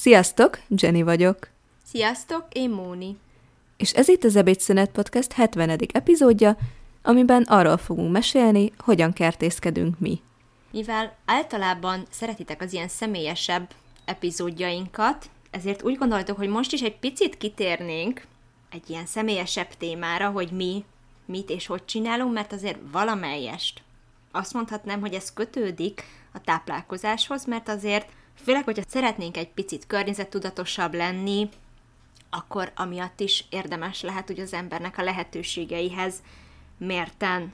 Sziasztok, Jenny vagyok. Sziasztok, én Móni. És ez itt az Ebédszünet Podcast 70. epizódja, amiben arról fogunk mesélni, hogyan kertészkedünk mi. Mivel általában szeretitek az ilyen személyesebb epizódjainkat, ezért úgy gondoltuk, hogy most is egy picit kitérnénk egy ilyen személyesebb témára, hogy mi mit és hogy csinálunk, mert azért valamelyest azt mondhatnám, hogy ez kötődik a táplálkozáshoz, mert azért főleg, hogyha szeretnénk egy picit környezettudatosabb lenni, akkor amiatt is érdemes lehet hogy az embernek a lehetőségeihez mérten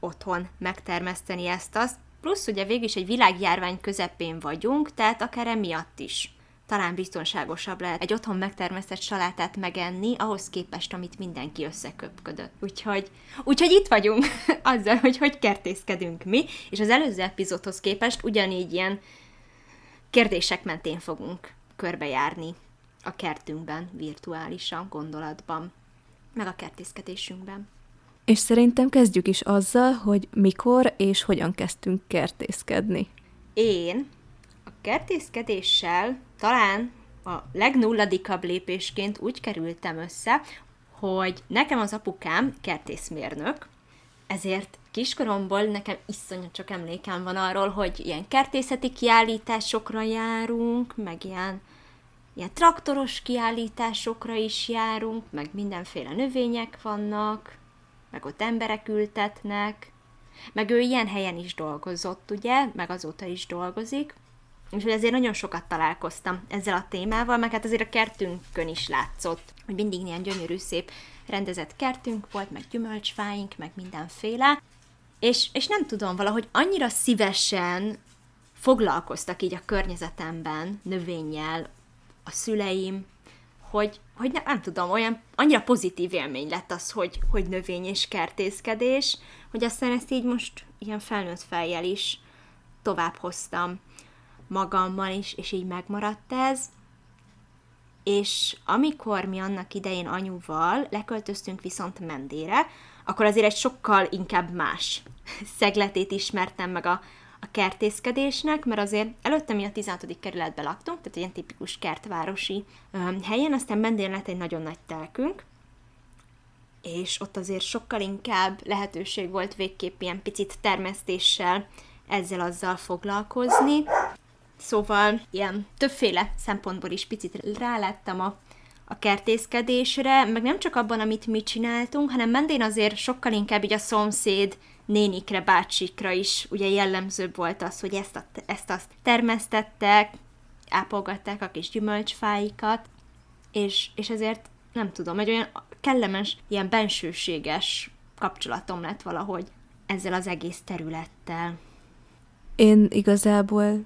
otthon megtermeszteni ezt-azt. Plusz ugye végül is egy világjárvány közepén vagyunk, tehát akár emiatt is talán biztonságosabb lehet egy otthon megtermesztett salátát megenni, ahhoz képest, amit mindenki összeköpködött. Úgyhogy, úgyhogy itt vagyunk azzal, hogy hogy kertészkedünk mi, és az előző epizódhoz képest ugyanígy ilyen kérdések mentén fogunk körbejárni a kertünkben, virtuálisan, gondolatban, meg a kertészkedésünkben. És szerintem kezdjük is azzal, hogy mikor és hogyan kezdtünk kertészkedni. Én a kertészkedéssel talán a legnulladikabb lépésként úgy kerültem össze, hogy nekem az apukám kertészmérnök, ezért kiskoromból nekem iszonyat csak emlékem van arról, hogy ilyen kertészeti kiállításokra járunk, meg ilyen, ilyen traktoros kiállításokra is járunk, meg mindenféle növények vannak, meg ott emberek ültetnek, meg ő ilyen helyen is dolgozott, ugye, meg azóta is dolgozik, Úgyhogy ezért nagyon sokat találkoztam ezzel a témával, meg hát azért a kertünkön is látszott, hogy mindig ilyen gyönyörű, szép rendezett kertünk volt, meg gyümölcsfáink, meg mindenféle. És, és nem tudom, valahogy annyira szívesen foglalkoztak így a környezetemben növényjel a szüleim, hogy, hogy nem, nem tudom, olyan annyira pozitív élmény lett az, hogy, hogy növény és kertészkedés, hogy aztán ezt így most ilyen felnőtt fejjel is tovább hoztam magammal is, és így megmaradt ez. És amikor mi annak idején anyuval leköltöztünk viszont Mendére, akkor azért egy sokkal inkább más szegletét ismertem meg a, a kertészkedésnek, mert azért előtte mi a 16. kerületben laktunk, tehát ilyen tipikus kertvárosi um, helyen, aztán Mendén lett egy nagyon nagy telkünk, és ott azért sokkal inkább lehetőség volt végképp ilyen picit termesztéssel ezzel azzal foglalkozni, Szóval ilyen többféle szempontból is picit rálettem a, a kertészkedésre, meg nem csak abban, amit mi csináltunk, hanem mentén azért sokkal inkább így a szomszéd nénikre, bácsikra is ugye jellemzőbb volt az, hogy ezt, a, ezt azt termesztettek, ápolgatták a kis gyümölcsfáikat, és, és ezért nem tudom, egy olyan kellemes, ilyen bensőséges kapcsolatom lett valahogy ezzel az egész területtel. Én igazából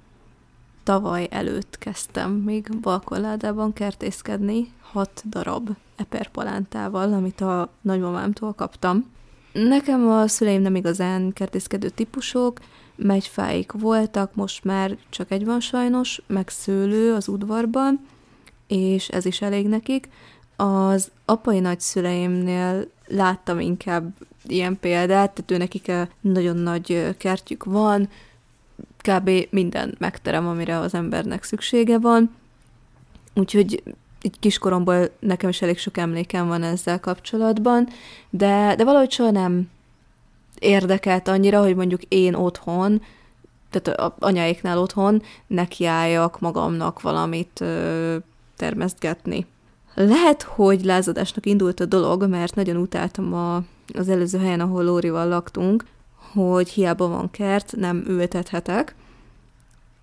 tavaly előtt kezdtem még balkonládában kertészkedni, hat darab eperpalántával, amit a nagymamámtól kaptam. Nekem a szüleim nem igazán kertészkedő típusok, megyfáik voltak, most már csak egy van sajnos, meg szőlő az udvarban, és ez is elég nekik. Az apai nagyszüleimnél láttam inkább ilyen példát, tehát ő nekik nagyon nagy kertjük van, kb. minden megterem, amire az embernek szüksége van. Úgyhogy így kiskoromból nekem is elég sok emlékem van ezzel kapcsolatban, de, de valahogy soha nem érdekelt annyira, hogy mondjuk én otthon, tehát a anyáiknál otthon nekiálljak magamnak valamit ö, termesztgetni. Lehet, hogy lázadásnak indult a dolog, mert nagyon utáltam a, az előző helyen, ahol Lórival laktunk, hogy hiába van kert, nem ültethetek.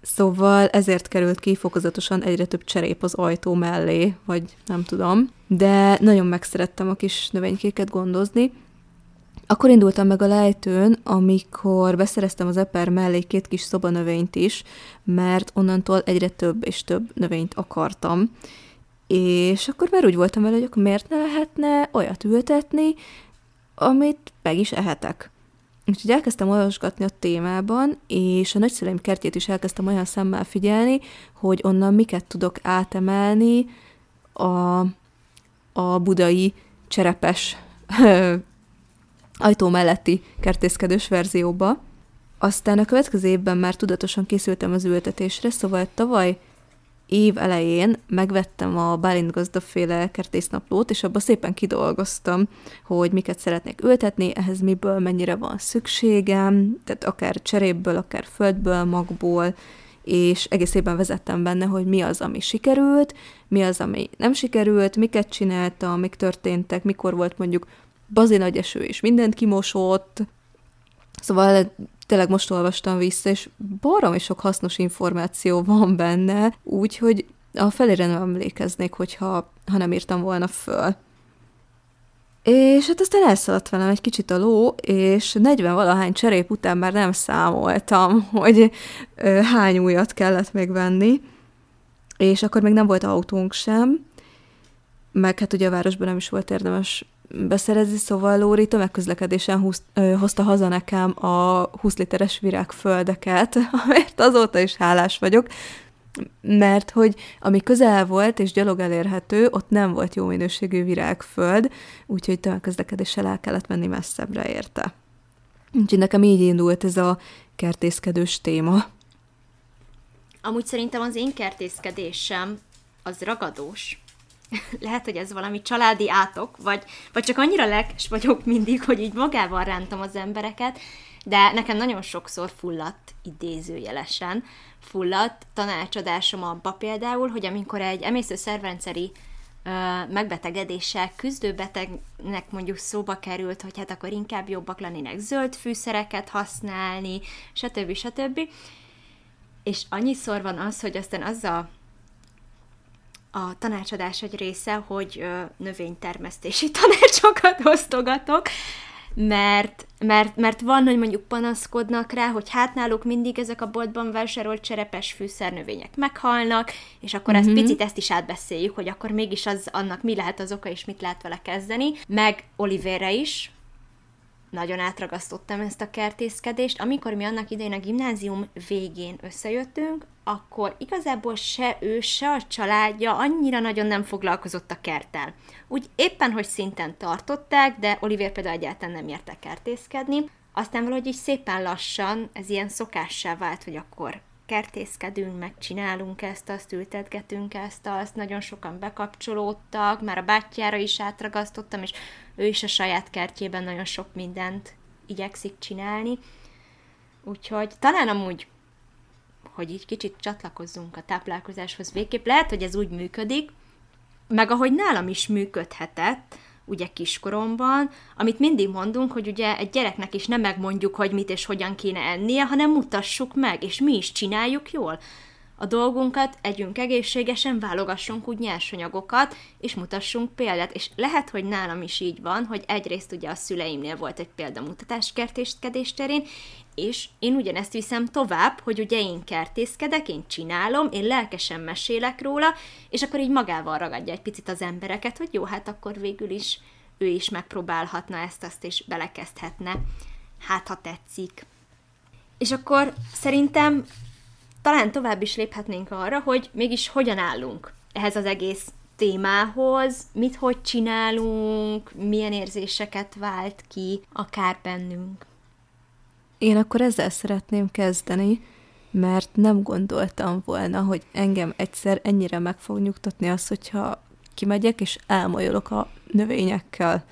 Szóval ezért került ki fokozatosan egyre több cserép az ajtó mellé, vagy nem tudom. De nagyon megszerettem a kis növénykéket gondozni. Akkor indultam meg a lejtőn, amikor beszereztem az eper mellé két kis szobanövényt is, mert onnantól egyre több és több növényt akartam. És akkor már úgy voltam vele, hogy akkor miért ne lehetne olyat ültetni, amit meg is ehetek. Úgyhogy elkezdtem olvasgatni a témában, és a nagyszüleim kertjét is elkezdtem olyan szemmel figyelni, hogy onnan miket tudok átemelni a, a budai cserepes ajtó melletti kertészkedős verzióba. Aztán a következő évben már tudatosan készültem az ültetésre, szóval tavaly év elején megvettem a Bálint gazdaféle kertésznaplót, és abban szépen kidolgoztam, hogy miket szeretnék ültetni, ehhez miből mennyire van szükségem, tehát akár cseréből, akár földből, magból, és egész évben vezettem benne, hogy mi az, ami sikerült, mi az, ami nem sikerült, miket csináltam, mik történtek, mikor volt mondjuk bazi eső, és mindent kimosott. Szóval tényleg most olvastam vissza, és baromi sok hasznos információ van benne, úgyhogy a felére nem emlékeznék, hogyha ha nem írtam volna föl. És hát aztán elszaladt velem egy kicsit a ló, és 40 valahány cserép után már nem számoltam, hogy ö, hány újat kellett még venni, és akkor még nem volt autónk sem, meg hát ugye a városban nem is volt érdemes beszerezni, szóval Lóri tömegközlekedésen húz, ö, hozta haza nekem a 20 literes virágföldeket, amért azóta is hálás vagyok, mert hogy ami közel volt és gyalog elérhető, ott nem volt jó minőségű virágföld, úgyhogy tömegközlekedéssel el kellett menni messzebbre érte. Úgyhogy nekem így indult ez a kertészkedős téma. Amúgy szerintem az én kertészkedésem az ragadós. Lehet, hogy ez valami családi átok, vagy, vagy csak annyira lelkes vagyok mindig, hogy így magával rántam az embereket, de nekem nagyon sokszor fulladt idézőjelesen fulladt tanácsadásom abba például, hogy amikor egy emésztőszervrendszeri megbetegedéssel küzdő betegnek mondjuk szóba került, hogy hát akkor inkább jobbak lennének zöld fűszereket használni, stb. stb. És annyiszor van az, hogy aztán az a, a tanácsadás egy része, hogy növénytermesztési tanácsokat osztogatok, mert, mert, mert van, hogy mondjuk panaszkodnak rá, hogy hát náluk mindig ezek a boltban vásárolt cserepes fűszernövények meghalnak, és akkor mm-hmm. ezt mhm. picit ezt is átbeszéljük, hogy akkor mégis az annak mi lehet az oka, és mit lehet vele kezdeni. Meg Olivérre is, nagyon átragasztottam ezt a kertészkedést. Amikor mi annak idején a gimnázium végén összejöttünk, akkor igazából se ő, se a családja annyira nagyon nem foglalkozott a kerttel. Úgy éppen, hogy szinten tartották, de Oliver például egyáltalán nem érte kertészkedni. Aztán valahogy így szépen lassan ez ilyen szokássá vált, hogy akkor kertészkedünk, megcsinálunk ezt, azt ültetgetünk ezt, azt, nagyon sokan bekapcsolódtak, már a bátyjára is átragasztottam, és ő is a saját kertjében nagyon sok mindent igyekszik csinálni. Úgyhogy talán amúgy, hogy így kicsit csatlakozzunk a táplálkozáshoz végképp, lehet, hogy ez úgy működik, meg ahogy nálam is működhetett, ugye kiskoromban, amit mindig mondunk, hogy ugye egy gyereknek is nem megmondjuk, hogy mit és hogyan kéne ennie, hanem mutassuk meg, és mi is csináljuk jól a dolgunkat, együnk egészségesen, válogassunk úgy nyersanyagokat, és mutassunk példát. És lehet, hogy nálam is így van, hogy egyrészt ugye a szüleimnél volt egy példamutatás kertészkedés terén, és én ugyanezt viszem tovább, hogy ugye én kertészkedek, én csinálom, én lelkesen mesélek róla, és akkor így magával ragadja egy picit az embereket, hogy jó, hát akkor végül is ő is megpróbálhatna ezt-azt, és belekezdhetne. Hát, ha tetszik. És akkor szerintem talán tovább is léphetnénk arra, hogy mégis hogyan állunk ehhez az egész témához, mit hogy csinálunk, milyen érzéseket vált ki, akár bennünk. Én akkor ezzel szeretném kezdeni, mert nem gondoltam volna, hogy engem egyszer ennyire meg fog nyugtatni az, hogyha kimegyek és elmolyolok a növényekkel.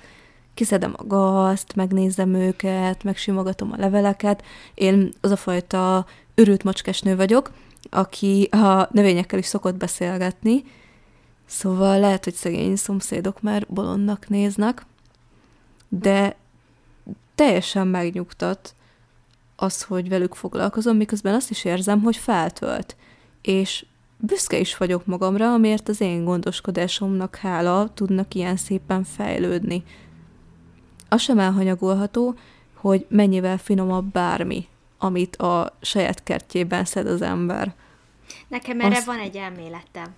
Kiszedem a gazt, megnézem őket, megsimogatom a leveleket. Én az a fajta őrült macskesnő vagyok, aki a növényekkel is szokott beszélgetni, szóval lehet, hogy szegény szomszédok már bolondnak néznek, de teljesen megnyugtat az, hogy velük foglalkozom, miközben azt is érzem, hogy feltölt. És büszke is vagyok magamra, amiért az én gondoskodásomnak hála tudnak ilyen szépen fejlődni. Az sem elhanyagolható, hogy mennyivel finomabb bármi, amit a saját kertjében szed az ember. Nekem erre Azt... van egy elméletem.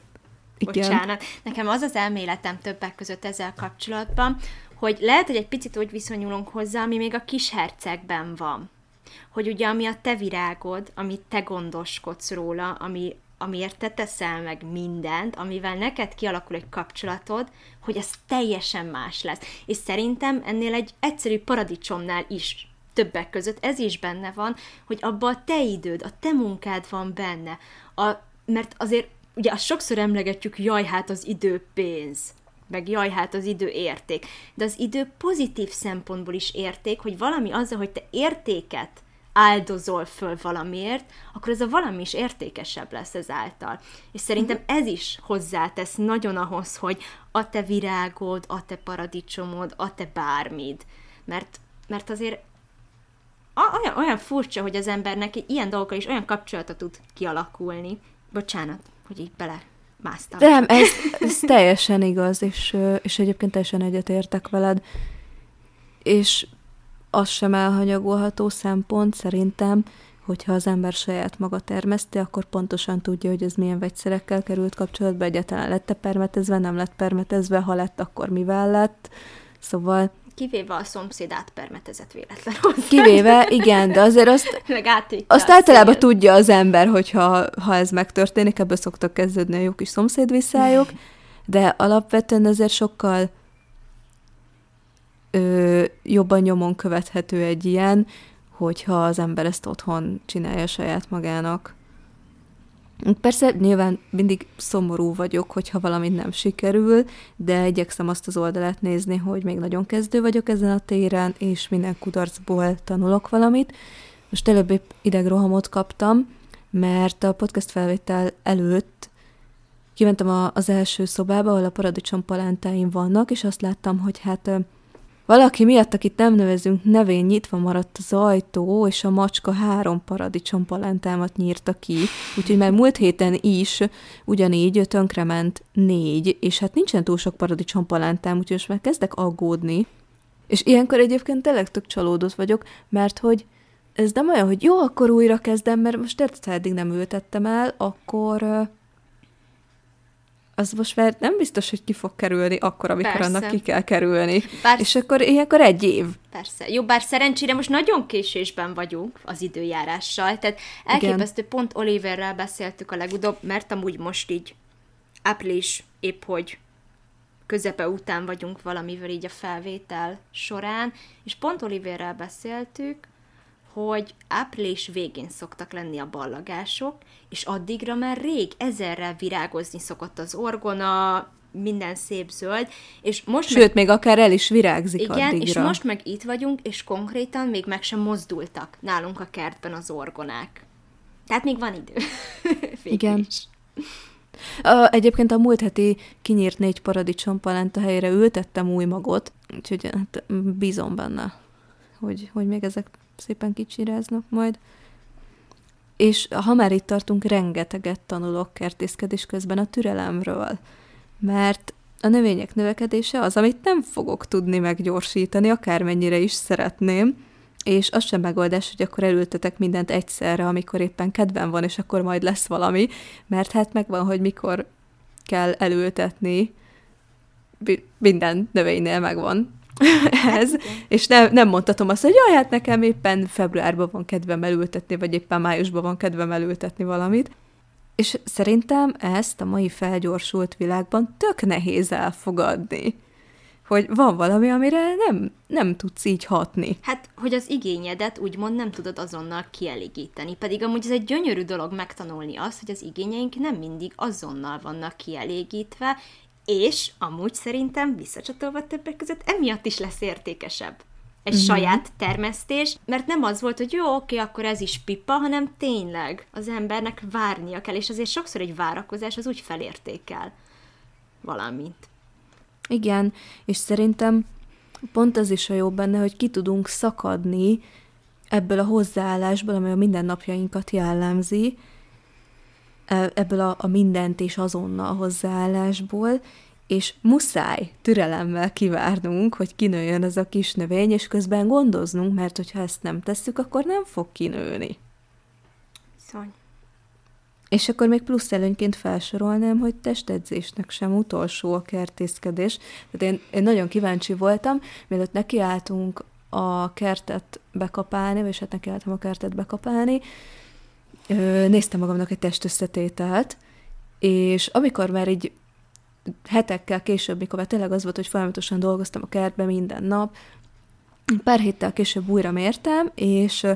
Igen. Bocsánat. Nekem az az elméletem többek között ezzel kapcsolatban, hogy lehet, hogy egy picit úgy viszonyulunk hozzá, ami még a kis hercegben van. Hogy ugye ami a te virágod, amit te gondoskodsz róla, ami, amiért te teszel meg mindent, amivel neked kialakul egy kapcsolatod, hogy ez teljesen más lesz. És szerintem ennél egy egyszerű paradicsomnál is többek között ez is benne van, hogy abban a te időd, a te munkád van benne. A, mert azért ugye azt sokszor emlegetjük, jaj, hát az idő pénz, meg jaj, hát az idő érték. De az idő pozitív szempontból is érték, hogy valami azzal, hogy te értéket áldozol föl valamiért, akkor ez a valami is értékesebb lesz ezáltal. És szerintem mhm. ez is hozzátesz nagyon ahhoz, hogy a te virágod, a te paradicsomod, a te bármid. Mert, mert azért olyan, olyan furcsa, hogy az embernek ilyen dolgokkal is olyan kapcsolata tud kialakulni. Bocsánat, hogy így bele másztam. Nem, ez, ez teljesen igaz, és, és egyébként teljesen egyetértek veled. És az sem elhanyagolható szempont szerintem, hogyha az ember saját maga termeszti, akkor pontosan tudja, hogy ez milyen vegyszerekkel került kapcsolatba, egyáltalán lett-e permetezve, nem lett permetezve, ha lett, akkor mivel lett. Szóval Kivéve a szomszéd átpermetezett véletlen hozzá. Kivéve, igen, de azért azt, Meg azt általában szél. tudja az ember, hogyha ha ez megtörténik, ebből szoktak kezdődni a jó kis szomszédvisszályok, de alapvetően azért sokkal ö, jobban nyomon követhető egy ilyen, hogyha az ember ezt otthon csinálja saját magának. Persze nyilván mindig szomorú vagyok, hogyha valamit nem sikerül, de igyekszem azt az oldalát nézni, hogy még nagyon kezdő vagyok ezen a téren, és minden kudarcból tanulok valamit. Most előbb épp idegrohamot kaptam, mert a podcast felvétel előtt kimentem az első szobába, ahol a paradicsom palántáim vannak, és azt láttam, hogy hát valaki miatt, akit nem nevezünk nevén, nyitva maradt az ajtó, és a macska három paradicsom palántámat nyírta ki, úgyhogy már múlt héten is ugyanígy tönkrement négy, és hát nincsen túl sok paradicsom palántám, úgyhogy most már kezdek aggódni. És ilyenkor egyébként tényleg tök csalódott vagyok, mert hogy ez nem olyan, hogy jó, akkor újra kezdem, mert most eddig nem ültettem el, akkor az most már nem biztos, hogy ki fog kerülni akkor, amikor Persze. annak ki kell kerülni. Bár... És akkor ilyenkor egy év. Persze. Jó, bár szerencsére most nagyon késésben vagyunk az időjárással, tehát elképesztő, Igen. pont Oliverrel beszéltük a legutóbb, mert amúgy most így április épp hogy közepe után vagyunk valamivel így a felvétel során, és pont Oliverrel beszéltük, hogy április végén szoktak lenni a ballagások, és addigra már rég ezerrel virágozni szokott az orgona, minden szép zöld, és most Sőt, meg... még akár el is virágzik Igen, addigra. és most meg itt vagyunk, és konkrétan még meg sem mozdultak nálunk a kertben az orgonák. Tehát még van idő. Igen. Is. A, egyébként a múlt heti kinyírt négy paradicsom palenta helyére ültettem új magot, úgyhogy hát, bízom benne, hogy, hogy még ezek szépen kicsiráznak majd. És ha már itt tartunk, rengeteget tanulok kertészkedés közben a türelemről, mert a növények növekedése az, amit nem fogok tudni meggyorsítani, akármennyire is szeretném, és az sem megoldás, hogy akkor elültetek mindent egyszerre, amikor éppen kedven van, és akkor majd lesz valami, mert hát megvan, hogy mikor kell elültetni, minden növénynél megvan ez, és nem, nem mondhatom azt, hogy jaj, hát nekem éppen februárban van kedvem elültetni, vagy éppen májusban van kedvem elültetni valamit. És szerintem ezt a mai felgyorsult világban tök nehéz elfogadni hogy van valami, amire nem, nem tudsz így hatni. Hát, hogy az igényedet úgymond nem tudod azonnal kielégíteni. Pedig amúgy ez egy gyönyörű dolog megtanulni azt, hogy az igényeink nem mindig azonnal vannak kielégítve, és amúgy szerintem visszacsatolva többek között emiatt is lesz értékesebb egy uh-huh. saját termesztés, mert nem az volt, hogy jó, oké, akkor ez is pipa, hanem tényleg az embernek várnia kell, és azért sokszor egy várakozás az úgy felértékel valamit. Igen, és szerintem pont az is a jó benne, hogy ki tudunk szakadni ebből a hozzáállásból, amely a mindennapjainkat jellemzi, ebből a, a mindent és azonnal hozzáállásból, és muszáj türelemmel kivárnunk, hogy kinőjön ez a kis növény, és közben gondoznunk, mert hogyha ezt nem tesszük, akkor nem fog kinőni. Viszony. És akkor még plusz előnyként felsorolnám, hogy testedzésnek sem utolsó a kertészkedés. Tehát én, én nagyon kíváncsi voltam, mielőtt nekiálltunk a kertet bekapálni, és hát nekiálltam a kertet bekapálni, néztem magamnak egy testösszetételt, és amikor már így hetekkel később, mikor már tényleg az volt, hogy folyamatosan dolgoztam a kertben minden nap, pár héttel később újra mértem, és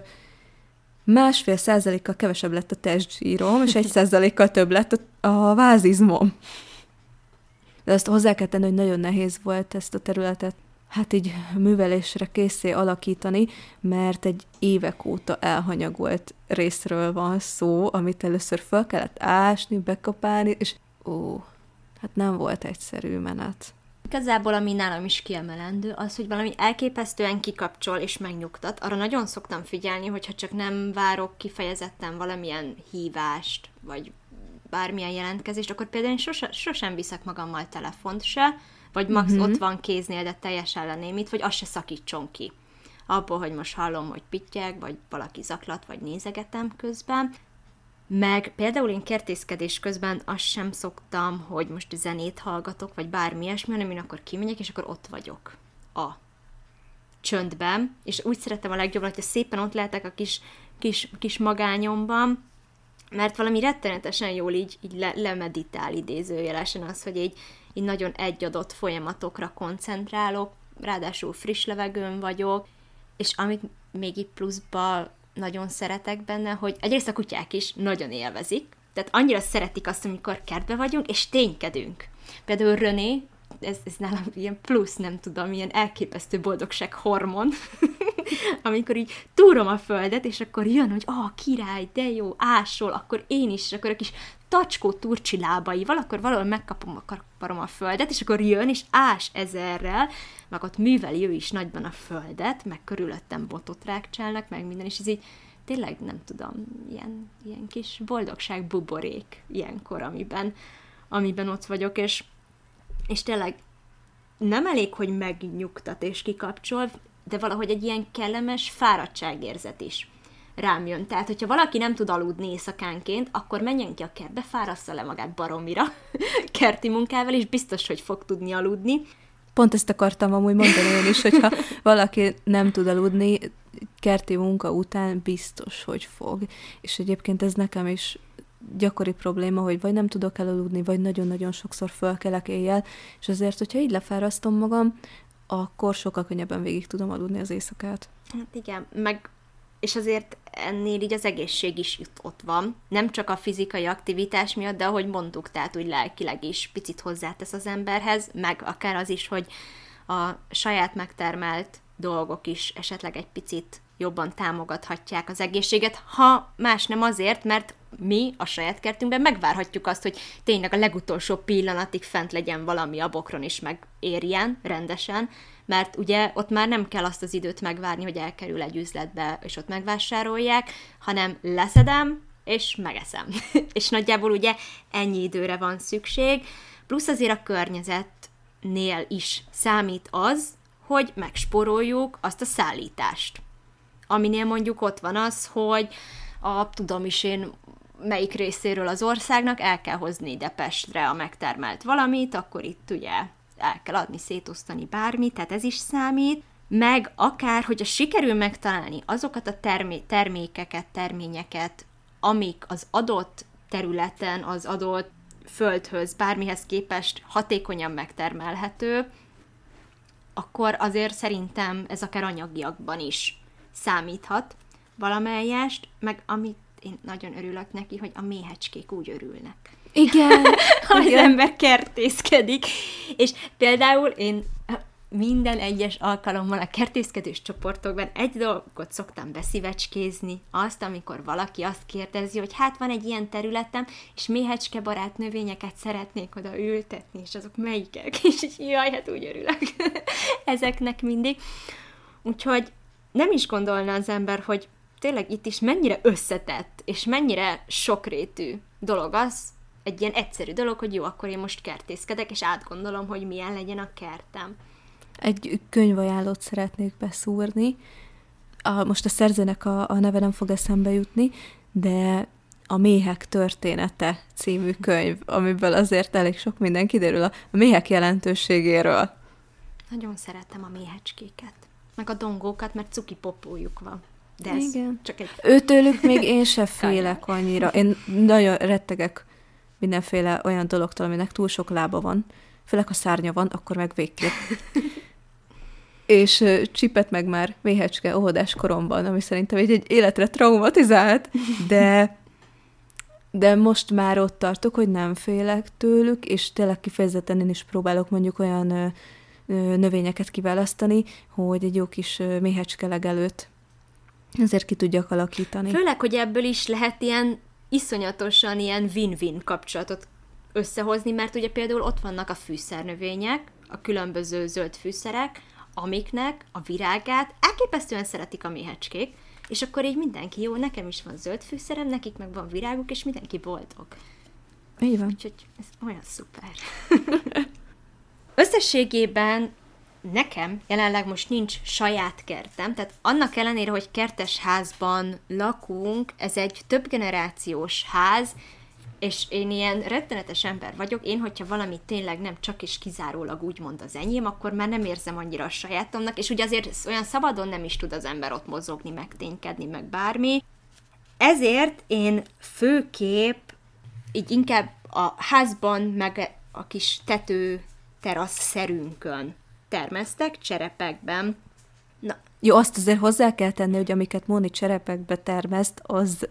másfél százalékkal kevesebb lett a testzsírom, és egy százalékkal több lett a, vázizmom. De azt hozzá kell tenni, hogy nagyon nehéz volt ezt a területet hát így művelésre készé alakítani, mert egy évek óta elhanyagolt részről van szó, amit először fel kellett ásni, bekapálni, és ó, hát nem volt egyszerű menet. Igazából, ami nálam is kiemelendő, az, hogy valami elképesztően kikapcsol és megnyugtat. Arra nagyon szoktam figyelni, hogyha csak nem várok kifejezetten valamilyen hívást, vagy bármilyen jelentkezést, akkor például én sose, sosem viszek magammal telefont se, vagy max mm-hmm. ott van kéznél, de teljesen lenémít, vagy azt se szakítson ki. Abból, hogy most hallom, hogy pittyeg, vagy valaki zaklat, vagy nézegetem közben. Meg például én kertészkedés közben azt sem szoktam, hogy most zenét hallgatok, vagy bármi ilyesmi, hanem én akkor kimegyek, és akkor ott vagyok. A csöndben, és úgy szeretem a legjobban, hogyha szépen ott lehetek a kis, kis, kis magányomban, mert valami rettenetesen jól így, így le, lemeditál idézőjelesen az, hogy így, így nagyon egy adott folyamatokra koncentrálok, ráadásul friss levegőn vagyok, és amit még itt pluszba nagyon szeretek benne, hogy egyrészt a kutyák is nagyon élvezik, tehát annyira szeretik azt, amikor kertbe vagyunk, és ténykedünk. Például René, ez, ez nálam ilyen plusz, nem tudom, ilyen elképesztő boldogság hormon, amikor így túrom a földet, és akkor jön, hogy ah, király, de jó, ásol, akkor én is, és akkor a kis tacskó turcsi lábaival, akkor valahol megkapom a kaparom a földet, és akkor jön, és ás ezerrel, meg ott műveli ő is nagyban a földet, meg körülöttem botot rákcsálnak, meg minden, és ez így tényleg nem tudom, ilyen, ilyen kis boldogság buborék ilyenkor, amiben, amiben ott vagyok, és, és tényleg nem elég, hogy megnyugtat és kikapcsol, de valahogy egy ilyen kellemes fáradtságérzet is rám jön. Tehát, hogyha valaki nem tud aludni éjszakánként, akkor menjen ki a kertbe, fárassza le magát baromira kerti munkával, és biztos, hogy fog tudni aludni. Pont ezt akartam amúgy mondani én is, hogyha valaki nem tud aludni, kerti munka után biztos, hogy fog. És egyébként ez nekem is gyakori probléma, hogy vagy nem tudok elaludni, vagy nagyon-nagyon sokszor fölkelek éjjel, és azért, hogyha így lefárasztom magam, akkor sokkal könnyebben végig tudom aludni az éjszakát. Hát igen, meg és azért ennél így az egészség is ott van. Nem csak a fizikai aktivitás miatt, de ahogy mondtuk, tehát úgy lelkileg is picit hozzátesz az emberhez, meg akár az is, hogy a saját megtermelt dolgok is esetleg egy picit jobban támogathatják az egészséget, ha más nem azért, mert mi a saját kertünkben megvárhatjuk azt, hogy tényleg a legutolsó pillanatig fent legyen valami a bokron is megérjen rendesen, mert ugye ott már nem kell azt az időt megvárni, hogy elkerül egy üzletbe, és ott megvásárolják, hanem leszedem, és megeszem. és nagyjából ugye ennyi időre van szükség, plusz azért a környezetnél is számít az, hogy megsporoljuk azt a szállítást. Aminél mondjuk ott van az, hogy a tudom is én melyik részéről az országnak el kell hozni ide Pestre a megtermelt valamit, akkor itt ugye el kell adni, szétosztani bármit, tehát ez is számít, meg akár, hogyha sikerül megtalálni azokat a termé- termékeket, terményeket, amik az adott területen, az adott földhöz, bármihez képest hatékonyan megtermelhető, akkor azért szerintem ez akár anyagiakban is számíthat valamelyest, meg amit én nagyon örülök neki, hogy a méhecskék úgy örülnek. Igen. ha igen. az ember kertészkedik. És például én minden egyes alkalommal a kertészkedős csoportokban egy dolgot szoktam beszívecskézni, azt, amikor valaki azt kérdezi, hogy hát van egy ilyen területem, és méhecske barát növényeket szeretnék oda ültetni, és azok melyikek? És jaj, hát úgy örülök ezeknek mindig. Úgyhogy nem is gondolna az ember, hogy tényleg itt is mennyire összetett, és mennyire sokrétű dolog az, egy ilyen egyszerű dolog, hogy jó, akkor én most kertészkedek, és átgondolom, hogy milyen legyen a kertem. Egy könyvajánlót szeretnék beszúrni. A, most a szerzőnek a, a neve nem fog eszembe jutni, de a Méhek története című könyv, amiből azért elég sok minden kiderül a, a méhek jelentőségéről. Nagyon szeretem a méhecskéket, meg a dongókat, mert cuki popójuk van. De ez Igen. csak egy... Őtőlük még én se félek annyira. Én nagyon rettegek mindenféle olyan dologtól, aminek túl sok lába van. Főleg, ha szárnya van, akkor meg végképp. és csipet meg már méhecske óvodás koromban, ami szerintem egy, egy életre traumatizált, de de most már ott tartok, hogy nem félek tőlük, és tényleg kifejezetten én is próbálok mondjuk olyan növényeket kiválasztani, hogy egy jó kis méhecske legelőt ezért ki tudjak alakítani. Főleg, hogy ebből is lehet ilyen iszonyatosan ilyen win-win kapcsolatot összehozni, mert ugye például ott vannak a fűszernövények, a különböző zöld fűszerek, amiknek a virágát elképesztően szeretik a méhecskék, és akkor így mindenki, jó, nekem is van zöld fűszerem, nekik meg van viráguk, és mindenki boldog. Így van. Úgyhogy ez olyan szuper. Összességében nekem jelenleg most nincs saját kertem, tehát annak ellenére, hogy kertes házban lakunk, ez egy több generációs ház, és én ilyen rettenetes ember vagyok, én, hogyha valami tényleg nem csak és kizárólag úgymond az enyém, akkor már nem érzem annyira a sajátomnak, és ugye azért olyan szabadon nem is tud az ember ott mozogni, meg ténykedni, meg bármi. Ezért én főkép így inkább a házban, meg a kis tető terasz szerünkön termesztek, cserepekben. Na. Jó, azt azért hozzá kell tenni, hogy amiket Móni cserepekbe termeszt, az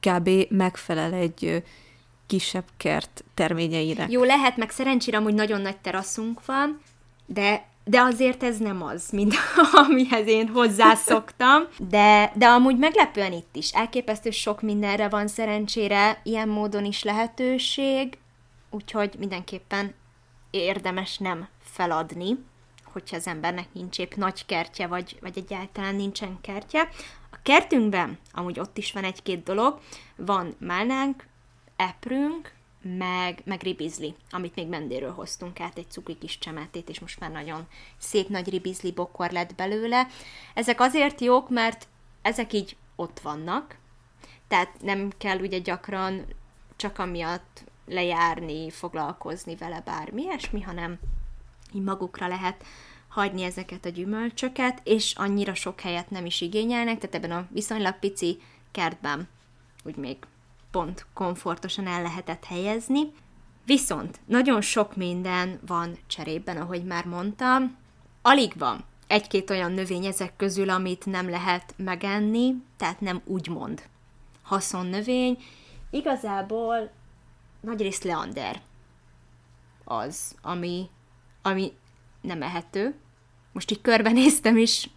kb. megfelel egy kisebb kert terményeinek. Jó, lehet, meg szerencsére amúgy nagyon nagy teraszunk van, de de azért ez nem az, mint amihez én hozzászoktam. De, de amúgy meglepően itt is. Elképesztő sok mindenre van szerencsére, ilyen módon is lehetőség, úgyhogy mindenképpen érdemes nem feladni, hogyha az embernek nincs épp nagy kertje, vagy, vagy egyáltalán nincsen kertje. A kertünkben, amúgy ott is van egy-két dolog, van málnánk, eprünk, meg, meg ribizli, amit még mendéről hoztunk át, egy cukri kis csemetét, és most már nagyon szép nagy ribizli bokor lett belőle. Ezek azért jók, mert ezek így ott vannak, tehát nem kell ugye gyakran csak amiatt lejárni, foglalkozni vele bármi ilyesmi, hanem így magukra lehet hagyni ezeket a gyümölcsöket, és annyira sok helyet nem is igényelnek, tehát ebben a viszonylag pici kertben úgy még pont komfortosan el lehetett helyezni. Viszont nagyon sok minden van cserében, ahogy már mondtam. Alig van egy-két olyan növény ezek közül, amit nem lehet megenni, tehát nem úgymond haszonnövény. Igazából nagyrészt leander az, ami, ami nem ehető. Most így körbenéztem is,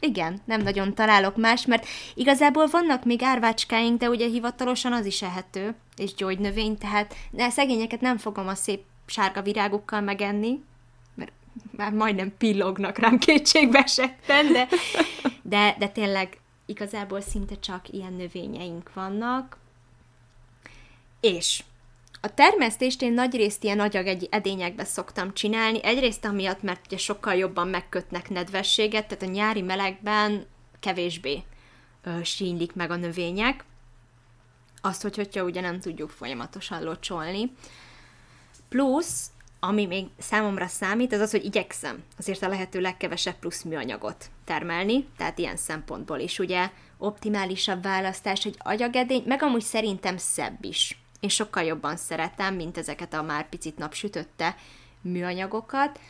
igen, nem nagyon találok más, mert igazából vannak még árvácskáink, de ugye hivatalosan az is ehető, és gyógynövény, tehát de szegényeket nem fogom a szép sárga virágokkal megenni, mert már majdnem pillognak rám kétségbe esetten, de, de, de tényleg igazából szinte csak ilyen növényeink vannak. És a termesztést én nagyrészt ilyen agyag edényekbe szoktam csinálni, egyrészt amiatt, mert ugye sokkal jobban megkötnek nedvességet, tehát a nyári melegben kevésbé ö, sínylik meg a növények, azt, hogy hogyha ugye nem tudjuk folyamatosan locsolni. Plusz, ami még számomra számít, az az, hogy igyekszem azért a lehető legkevesebb plusz műanyagot termelni, tehát ilyen szempontból is. Ugye optimálisabb választás egy agyagedény, meg amúgy szerintem szebb is én sokkal jobban szeretem, mint ezeket a már picit napsütötte műanyagokat.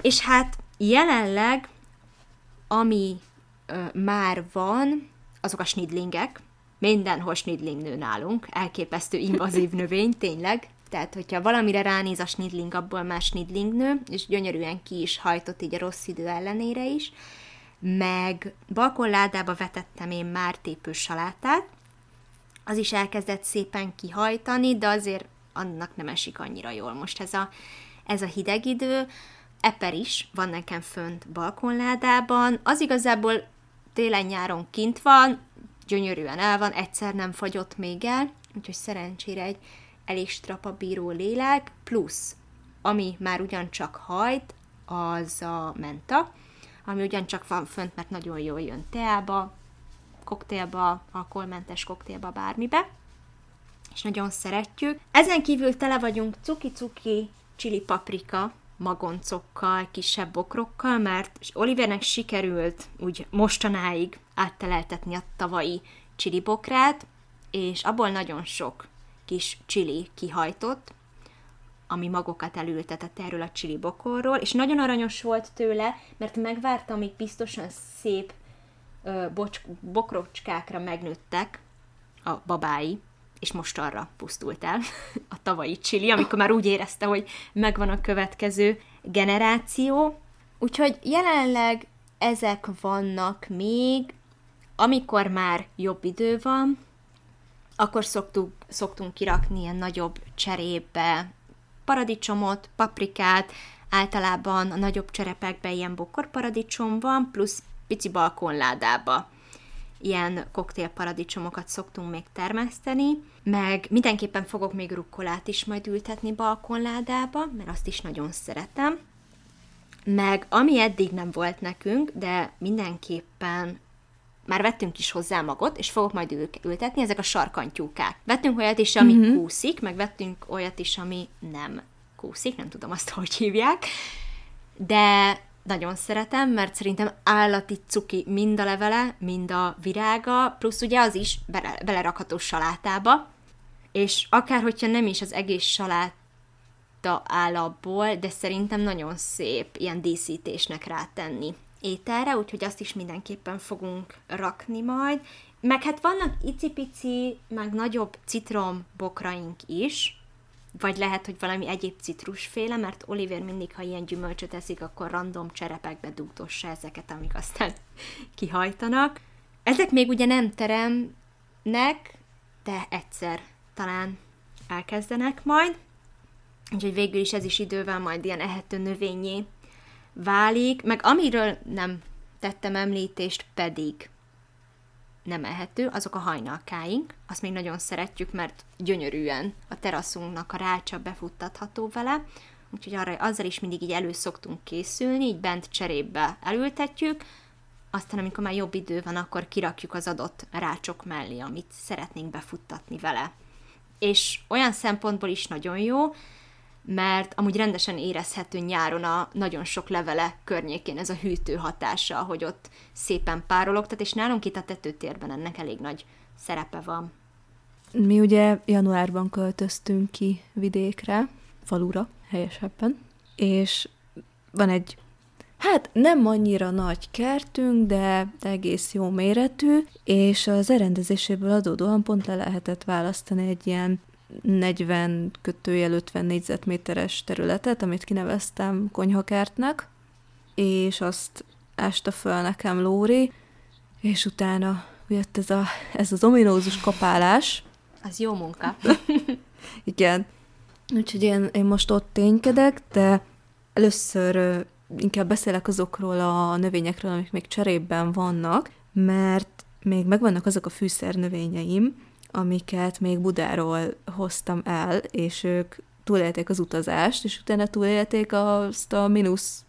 És hát jelenleg, ami ö, már van, azok a snidlingek, mindenhol snidling nő nálunk, elképesztő invazív növény, tényleg, tehát, hogyha valamire ránéz a snidling, abból már snidling nő, és gyönyörűen ki is hajtott így a rossz idő ellenére is, meg balkonládába vetettem én már tépős salátát, az is elkezdett szépen kihajtani, de azért annak nem esik annyira jól most ez a, ez a hideg idő. Eper is van nekem fönt balkonládában, az igazából télen-nyáron kint van, gyönyörűen el van, egyszer nem fagyott még el, úgyhogy szerencsére egy elég strapabíró lélek, plusz, ami már ugyancsak hajt, az a menta, ami ugyancsak van fönt, mert nagyon jól jön teába, koktélba, alkoholmentes koktélba, bármibe, és nagyon szeretjük. Ezen kívül tele vagyunk cuki-cuki csili paprika magoncokkal, kisebb bokrokkal, mert Olivernek sikerült úgy mostanáig átteleltetni a tavalyi csili bokrát, és abból nagyon sok kis csili kihajtott, ami magokat elültetett erről a csili bokorról, és nagyon aranyos volt tőle, mert megvárta, amíg biztosan szép bocs, bokrocskákra megnőttek a babái, és most arra pusztult el a tavalyi csili, amikor már úgy érezte, hogy megvan a következő generáció. Úgyhogy jelenleg ezek vannak még, amikor már jobb idő van, akkor szoktuk, szoktunk kirakni ilyen nagyobb cserébe paradicsomot, paprikát, általában a nagyobb cserepekben ilyen bokorparadicsom van, plusz pici balkonládába ilyen koktélparadicsomokat szoktunk még termeszteni, meg mindenképpen fogok még rukkolát is majd ültetni balkonládába, mert azt is nagyon szeretem. Meg ami eddig nem volt nekünk, de mindenképpen már vettünk is hozzá magot, és fogok majd ül- ültetni, ezek a sarkantyúkák. Vettünk olyat is, ami mm-hmm. kúszik, meg vettünk olyat is, ami nem kúszik, nem tudom azt, hogy hívják, de nagyon szeretem, mert szerintem állati cuki mind a levele, mind a virága, plusz ugye az is bele, belerakható salátába, és akár hogyha nem is az egész saláta állapból, de szerintem nagyon szép ilyen díszítésnek rátenni ételre, úgyhogy azt is mindenképpen fogunk rakni majd. Meg hát vannak icipici, meg nagyobb citrombokraink is, vagy lehet, hogy valami egyéb citrusféle, mert Oliver mindig, ha ilyen gyümölcsöt eszik, akkor random cserepekbe dugdossa ezeket, amik aztán kihajtanak. Ezek még ugye nem teremnek, de egyszer talán elkezdenek majd, úgyhogy végül is ez is idővel majd ilyen ehető növényé válik, meg amiről nem tettem említést pedig nem ehető, azok a hajnalkáink. Azt még nagyon szeretjük, mert gyönyörűen a teraszunknak a rácsa befuttatható vele, úgyhogy arra, azzal is mindig így elő szoktunk készülni, így bent cserébe elültetjük, aztán amikor már jobb idő van, akkor kirakjuk az adott rácsok mellé, amit szeretnénk befuttatni vele. És olyan szempontból is nagyon jó, mert amúgy rendesen érezhető nyáron a nagyon sok levele környékén ez a hűtő hatása, hogy ott szépen párologtat, és nálunk itt a tetőtérben ennek elég nagy szerepe van. Mi ugye januárban költöztünk ki vidékre, falura helyesebben, és van egy, hát nem annyira nagy kertünk, de egész jó méretű, és az elrendezéséből adódóan pont le lehetett választani egy ilyen 40 kötőjel 50 négyzetméteres területet, amit kineveztem konyhakertnek, és azt ásta föl nekem Lóri, és utána jött ez, a, ez az ominózus kapálás. Az jó munka. Igen. Úgyhogy én, én most ott ténykedek, de először inkább beszélek azokról a növényekről, amik még cserében vannak, mert még megvannak azok a fűszernövényeim, amiket még Budáról hoztam el, és ők túlélték az utazást, és utána túlélték azt a mínusz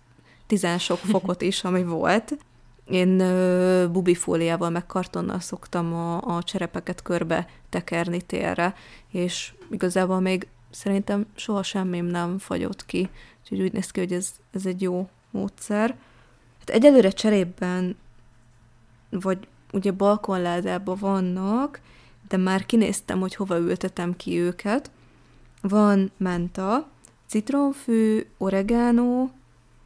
tizen sok fokot is, ami volt. Én ö, bubifóliával meg kartonnal szoktam a, a cserepeket körbe tekerni térre, és igazából még szerintem soha semmim nem fagyott ki, úgyhogy úgy néz ki, hogy ez, ez egy jó módszer. Hát egyelőre cserében, vagy ugye balkonládában vannak, de már kinéztem, hogy hova ültetem ki őket. Van menta, citronfű, oregano,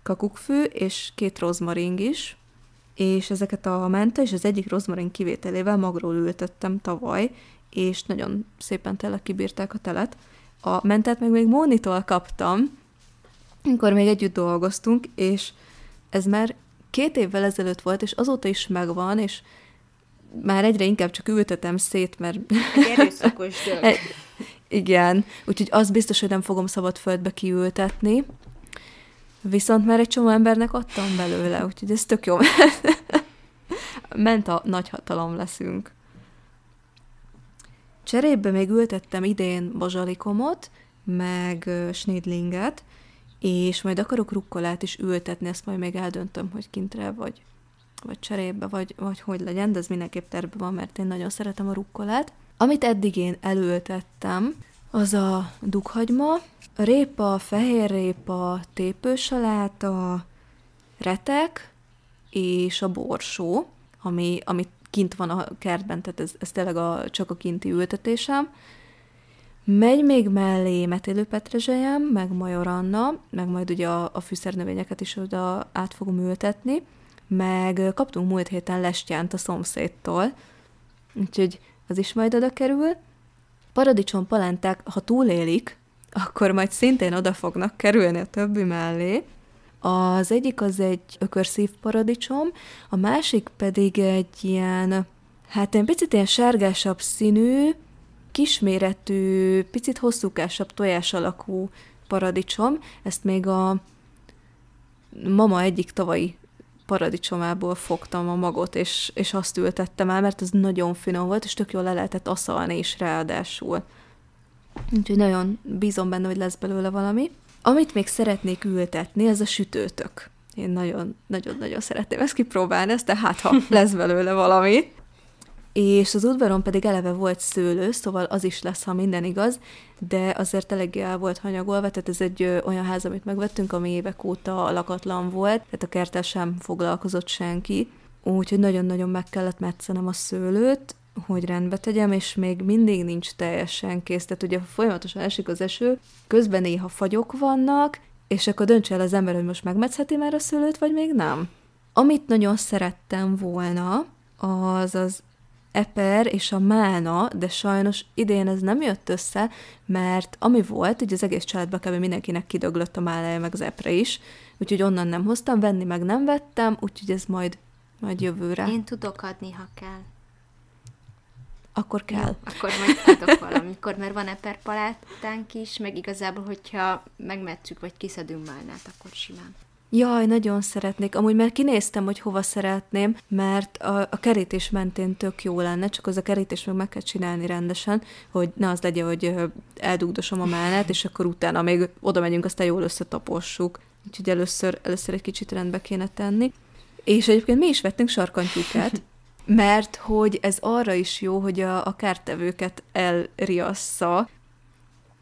kakukkfű és két rozmaring is, és ezeket a menta és az egyik rozmarin kivételével magról ültettem tavaly, és nagyon szépen tele kibírták a telet. A mentet meg még Mónitól kaptam, amikor még együtt dolgoztunk, és ez már két évvel ezelőtt volt, és azóta is megvan, és már egyre inkább csak ültetem szét, mert... Erőszakos dög. Igen, úgyhogy az biztos, hogy nem fogom szabad földbe kiültetni. Viszont már egy csomó embernek adtam belőle, úgyhogy ez tök jó. Ment a nagy hatalom leszünk. Cserébe még ültettem idén bazsalikomot, meg snidlinget, és majd akarok rukkolát is ültetni, ezt majd még eldöntöm, hogy kintre vagy vagy cserébe, vagy, vagy hogy legyen, de ez mindenképp terve van, mert én nagyon szeretem a rukkolát. Amit eddig én előtettem, az a dughagyma, répa, fehér répa, tépősaláta, retek és a borsó, ami, ami kint van a kertben, tehát ez, ez tényleg a, csak a kinti ültetésem. Megy még mellé metélőpetrezselyem, meg majoranna, meg majd ugye a, a fűszernövényeket is oda át fogom ültetni, meg kaptunk múlt héten lestjánt a szomszédtól, úgyhogy az is majd oda kerül. Paradicsom palánták, ha túlélik, akkor majd szintén oda fognak kerülni a többi mellé. Az egyik az egy ökörszív paradicsom, a másik pedig egy ilyen, hát egy picit ilyen sárgásabb színű, kisméretű, picit hosszúkásabb tojás alakú paradicsom. Ezt még a mama egyik tavalyi paradicsomából fogtam a magot, és, és azt ültettem el, mert ez nagyon finom volt, és tök jól le lehetett aszalni is ráadásul. Úgyhogy nagyon bízom benne, hogy lesz belőle valami. Amit még szeretnék ültetni, ez a sütőtök. Én nagyon-nagyon szeretném ezt kipróbálni, ezt tehát ha lesz belőle valami. És az udvaron pedig eleve volt szőlő, szóval az is lesz, ha minden igaz, de azért eléggé el volt hanyagolva, tehát ez egy ö, olyan ház, amit megvettünk, ami évek óta lakatlan volt, tehát a kertel sem foglalkozott senki, úgyhogy nagyon-nagyon meg kellett metszenem a szőlőt, hogy rendbe tegyem, és még mindig nincs teljesen kész. Tehát ugye folyamatosan esik az eső, közben néha fagyok vannak, és akkor döntse el az ember, hogy most megmetszheti már a szőlőt, vagy még nem. Amit nagyon szerettem volna, az az eper és a mána, de sajnos idén ez nem jött össze, mert ami volt, hogy az egész családban kb. mindenkinek kidöglött a málája, meg az epre is, úgyhogy onnan nem hoztam, venni meg nem vettem, úgyhogy ez majd, majd jövőre. Én tudok adni, ha kell. Akkor kell. Jó, akkor majd adok valamikor, mert van eperpalátánk is, meg igazából, hogyha megmetszük, vagy kiszedünk málnát, akkor simán. Jaj, nagyon szeretnék. Amúgy már kinéztem, hogy hova szeretném, mert a, a kerítés mentén tök jó lenne, csak az a kerítés meg meg kell csinálni rendesen, hogy ne az legyen, hogy eldugdosom a málnát, és akkor utána még oda megyünk, aztán jól összetapossuk. Úgyhogy először, először egy kicsit rendbe kéne tenni. És egyébként mi is vettünk sarkantyúkát, mert hogy ez arra is jó, hogy a, a kártevőket elriassza,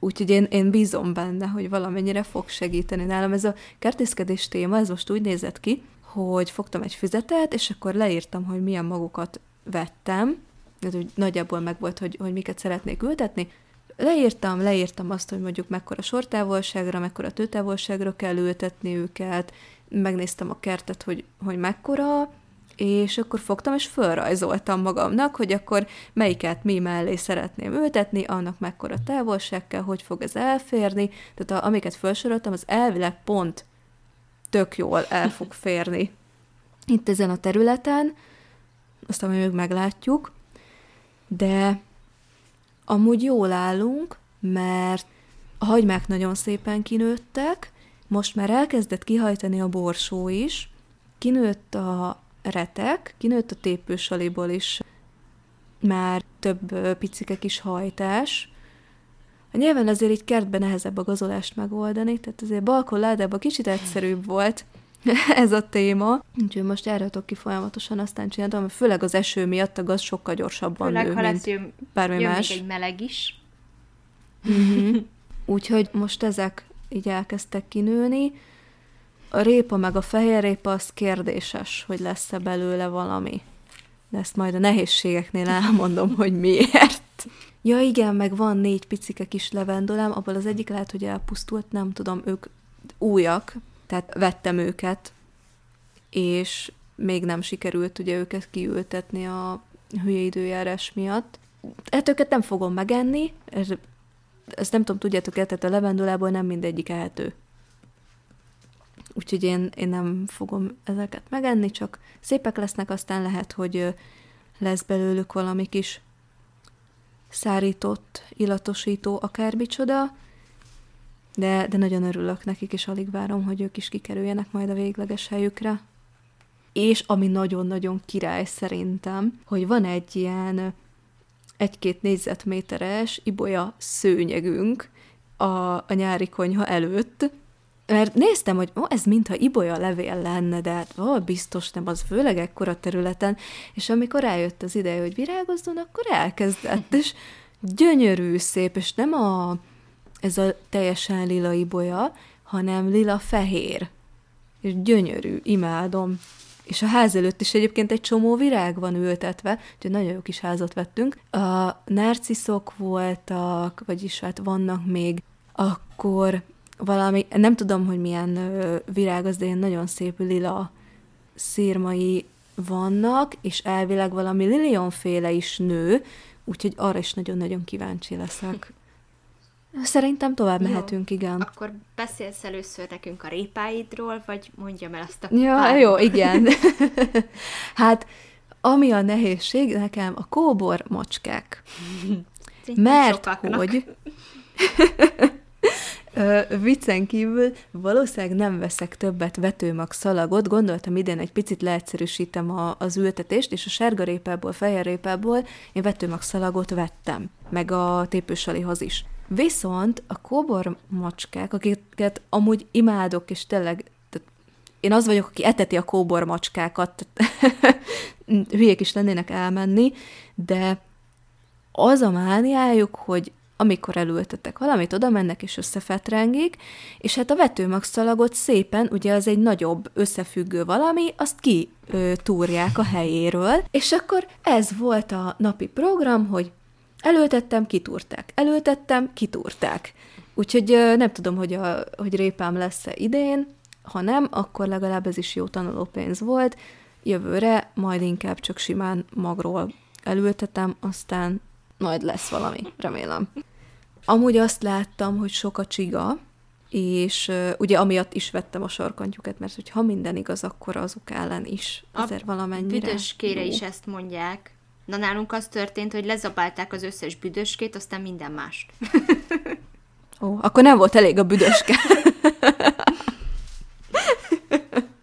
úgyhogy én, én bízom benne, hogy valamennyire fog segíteni nálam. Ez a kertészkedés téma, ez most úgy nézett ki, hogy fogtam egy füzetet, és akkor leírtam, hogy milyen magokat vettem, ez úgy nagyjából meg volt, hogy, hogy miket szeretnék ültetni. Leírtam, leírtam azt, hogy mondjuk mekkora sortávolságra, mekkora tőtávolságra kell ültetni őket, megnéztem a kertet, hogy, hogy mekkora, és akkor fogtam, és fölrajzoltam magamnak, hogy akkor melyiket mi mellé szeretném ültetni, annak mekkora távolság kell, hogy fog ez elférni, tehát a, amiket felsoroltam, az elvileg pont tök jól el fog férni. Itt ezen a területen, aztán még meglátjuk, de amúgy jól állunk, mert a hagymák nagyon szépen kinőttek, most már elkezdett kihajtani a borsó is, kinőtt a retek, kinőtt a tépősaliból is már több picike kis hajtás. A nyilván azért így kertben nehezebb a gazolást megoldani, tehát azért balkon ládában kicsit egyszerűbb volt ez a téma. Úgyhogy most tudok ki folyamatosan, aztán csináltam, főleg az eső miatt a gaz sokkal gyorsabban Főleg, nő, ha mint lesz jön, bármi jön más. még egy meleg is. Mhm. Úgyhogy most ezek így elkezdtek kinőni. A répa meg a fehér répa az kérdéses, hogy lesz-e belőle valami. De ezt majd a nehézségeknél elmondom, hogy miért. Ja igen, meg van négy picike kis levendulám, abból az egyik lehet, hogy elpusztult, nem tudom, ők újak, tehát vettem őket, és még nem sikerült ugye őket kiültetni a hülye időjárás miatt. Hát őket nem fogom megenni, ez, ezt nem tudom, tudjátok el, tehát a levendulából nem mindegyik ehető. Úgyhogy én, én nem fogom ezeket megenni, csak szépek lesznek, aztán lehet, hogy lesz belőlük valami kis szárított, illatosító, akármicsoda, de, de nagyon örülök nekik, és alig várom, hogy ők is kikerüljenek majd a végleges helyükre. És ami nagyon-nagyon király szerintem, hogy van egy ilyen egy-két négyzetméteres ibolya szőnyegünk a, a nyári konyha előtt, mert néztem, hogy ó, ez mintha ibolya levél lenne, de hát ó, biztos nem, az főleg ekkora területen, és amikor eljött az ideje, hogy virágozzon, akkor elkezdett, és gyönyörű, szép, és nem a, ez a teljesen lila ibolya, hanem lila-fehér, és gyönyörű, imádom. és a ház előtt is egyébként egy csomó virág van ültetve, úgyhogy nagyon jó kis házat vettünk. A narciszok voltak, vagyis hát vannak még, akkor valami, nem tudom, hogy milyen virág az, de ilyen nagyon szép lila szírmai vannak, és elvileg valami lilionféle is nő, úgyhogy arra is nagyon-nagyon kíváncsi leszek. Szerintem tovább Jó. mehetünk, igen. Akkor beszélsz először nekünk a répáidról, vagy mondjam el azt a Ja, pár- jó, igen. hát, ami a nehézség, nekem a kóbor macskák. Mert sokaknak. hogy viccen kívül valószínűleg nem veszek többet vetőmag szalagot, gondoltam idén egy picit leegyszerűsítem a, az ültetést, és a sárgarépából, fehérrépából én vetőmag szalagot vettem, meg a tépősalihoz is. Viszont a kóbor macskák, akiket amúgy imádok, és tényleg én az vagyok, aki eteti a kóbor macskákat, hülyék is lennének elmenni, de az a mániájuk, hogy amikor elültetek valamit, oda mennek és összefetrengik, és hát a vetőmagszalagot szépen, ugye az egy nagyobb összefüggő valami, azt ki túrják a helyéről, és akkor ez volt a napi program, hogy elültettem, kitúrták, elültettem, kitúrták. Úgyhogy nem tudom, hogy, a, hogy répám lesz-e idén, ha nem, akkor legalább ez is jó tanulópénz volt. Jövőre majd inkább csak simán magról elültetem, aztán majd lesz valami, remélem. Amúgy azt láttam, hogy sok a csiga, és uh, ugye amiatt is vettem a sarkantyúkat, mert hogy ha minden igaz, akkor azok ellen is azért valamennyire Büdöskére jó. is ezt mondják. Na nálunk az történt, hogy lezabálták az összes büdöskét, aztán minden mást. Ó, akkor nem volt elég a büdöske.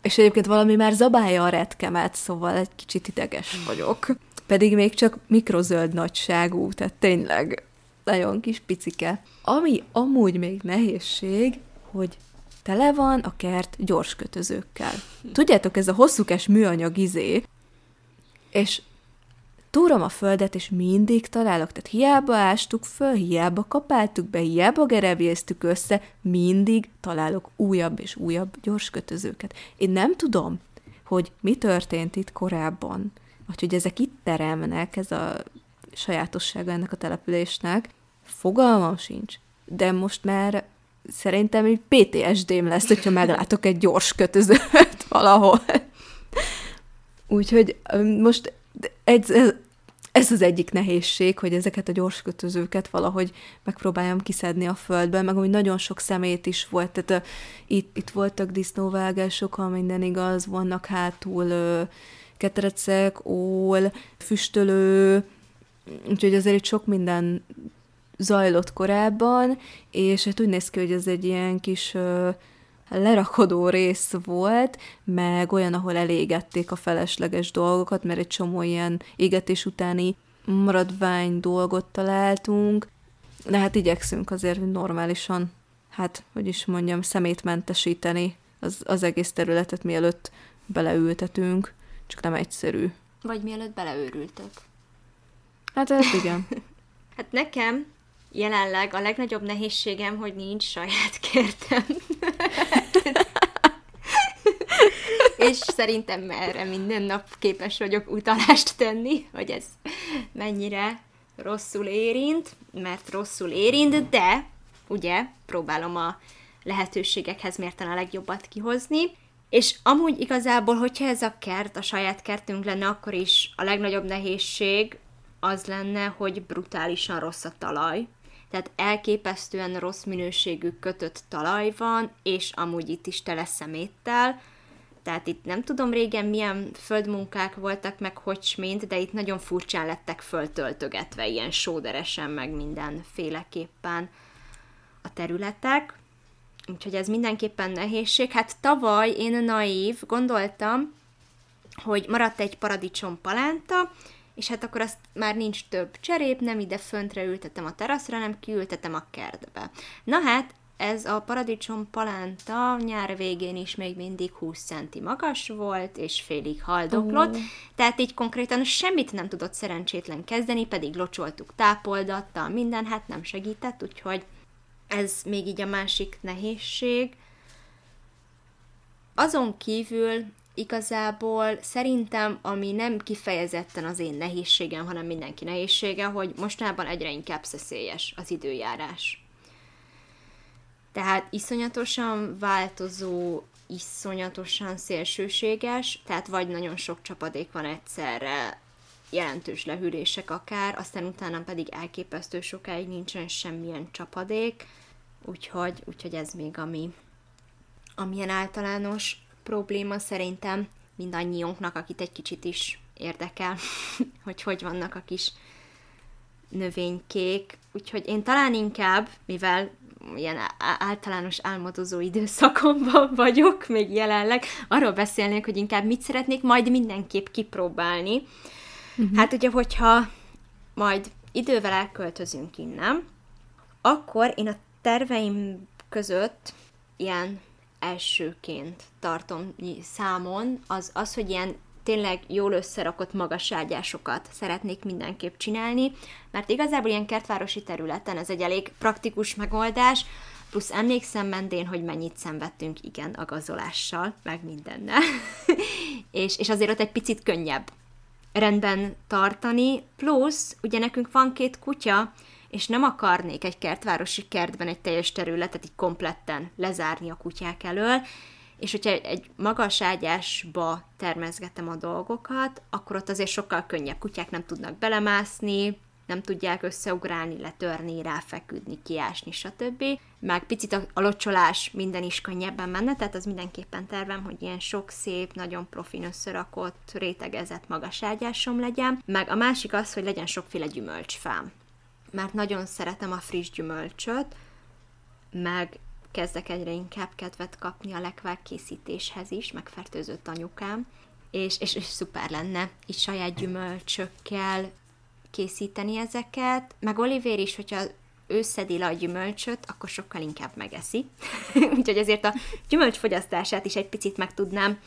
És egyébként valami már zabálja a retkemet, szóval egy kicsit ideges vagyok. Pedig még csak mikrozöld nagyságú, tehát tényleg nagyon kis picike. Ami amúgy még nehézség, hogy tele van a kert gyors kötözőkkel. Tudjátok, ez a hosszúkás műanyag izé, és túrom a földet, és mindig találok. Tehát hiába ástuk föl, hiába kapáltuk be, hiába gerebjéztük össze, mindig találok újabb és újabb gyors kötözőket. Én nem tudom, hogy mi történt itt korábban, vagy hogy ezek itt teremnek, ez a sajátossága ennek a településnek. Fogalmam sincs. De most már szerintem egy PTSD-m lesz, hogyha meglátok egy gyors kötözőt valahol. Úgyhogy most ez, ez az egyik nehézség, hogy ezeket a gyors kötözőket valahogy megpróbáljam kiszedni a földből, meg hogy nagyon sok szemét is volt, tehát uh, itt, itt voltak disznóvágások, ha minden igaz, vannak hátul uh, ketrecek, ól, füstölő, úgyhogy azért itt sok minden zajlott korábban, és hát úgy néz ki, hogy ez egy ilyen kis lerakodó rész volt, meg olyan, ahol elégették a felesleges dolgokat, mert egy csomó ilyen égetés utáni maradvány dolgot találtunk, de hát igyekszünk azért normálisan, hát, hogy is mondjam, szemétmentesíteni az, az egész területet, mielőtt beleültetünk, csak nem egyszerű. Vagy mielőtt beleőrültök. Hát ez igen. Hát nekem jelenleg a legnagyobb nehézségem, hogy nincs saját kertem. És szerintem erre minden nap képes vagyok utalást tenni, hogy ez mennyire rosszul érint, mert rosszul érint, de ugye próbálom a lehetőségekhez mérten a legjobbat kihozni, és amúgy igazából, hogyha ez a kert, a saját kertünk lenne, akkor is a legnagyobb nehézség az lenne, hogy brutálisan rossz a talaj. Tehát elképesztően rossz minőségű kötött talaj van, és amúgy itt is tele szeméttel. Tehát itt nem tudom régen milyen földmunkák voltak, meg hogy mint, de itt nagyon furcsán lettek föltöltögetve, ilyen sóderesen, meg mindenféleképpen a területek. Úgyhogy ez mindenképpen nehézség. Hát tavaly én naív, gondoltam, hogy maradt egy paradicsom palánta, és hát akkor azt már nincs több cserép, nem ide föntre ültetem a teraszra, nem kiültetem a kertbe. Na hát, ez a paradicsom palánta nyár végén is még mindig 20 centi magas volt, és félig haldoklott, Ó. tehát így konkrétan semmit nem tudott szerencsétlen kezdeni, pedig locsoltuk tápoldattal, minden, hát nem segített, úgyhogy ez még így a másik nehézség. Azon kívül igazából szerintem, ami nem kifejezetten az én nehézségem, hanem mindenki nehézsége, hogy mostanában egyre inkább szeszélyes az időjárás. Tehát iszonyatosan változó, iszonyatosan szélsőséges, tehát vagy nagyon sok csapadék van egyszerre, jelentős lehűlések akár, aztán utána pedig elképesztő sokáig nincsen semmilyen csapadék, úgyhogy, úgyhogy ez még ami, amilyen általános probléma szerintem mindannyiunknak, akit egy kicsit is érdekel, hogy hogy vannak a kis növénykék. Úgyhogy én talán inkább, mivel ilyen általános álmodozó időszakomban vagyok még jelenleg, arról beszélnék, hogy inkább mit szeretnék majd mindenképp kipróbálni. Uh-huh. Hát ugye, hogyha majd idővel elköltözünk innen, akkor én a terveim között ilyen elsőként tartom számon, az, az hogy ilyen tényleg jól összerakott magaságyásokat szeretnék mindenképp csinálni, mert igazából ilyen kertvárosi területen ez egy elég praktikus megoldás, plusz emlékszem Mendén, hogy mennyit szenvedtünk, igen, a gazolással, meg mindennel, és, és azért ott egy picit könnyebb rendben tartani, plusz ugye nekünk van két kutya, és nem akarnék egy kertvárosi kertben egy teljes területet így kompletten lezárni a kutyák elől, és hogyha egy magas ágyásba termezgetem a dolgokat, akkor ott azért sokkal könnyebb. Kutyák nem tudnak belemászni, nem tudják összeugrálni, letörni, ráfeküdni, kiásni, stb. Meg picit a, locsolás minden is könnyebben menne, tehát az mindenképpen tervem, hogy ilyen sok szép, nagyon profin összerakott, rétegezett magas ágyásom legyen. Meg a másik az, hogy legyen sokféle gyümölcsfám mert nagyon szeretem a friss gyümölcsöt, meg kezdek egyre inkább kedvet kapni a lekvár készítéshez is, meg fertőzött anyukám, és, és, és szuper lenne így saját gyümölcsökkel készíteni ezeket, meg Olivér is, hogyha ő szedi le a gyümölcsöt, akkor sokkal inkább megeszi. Úgyhogy ezért a gyümölcsfogyasztását is egy picit meg tudnám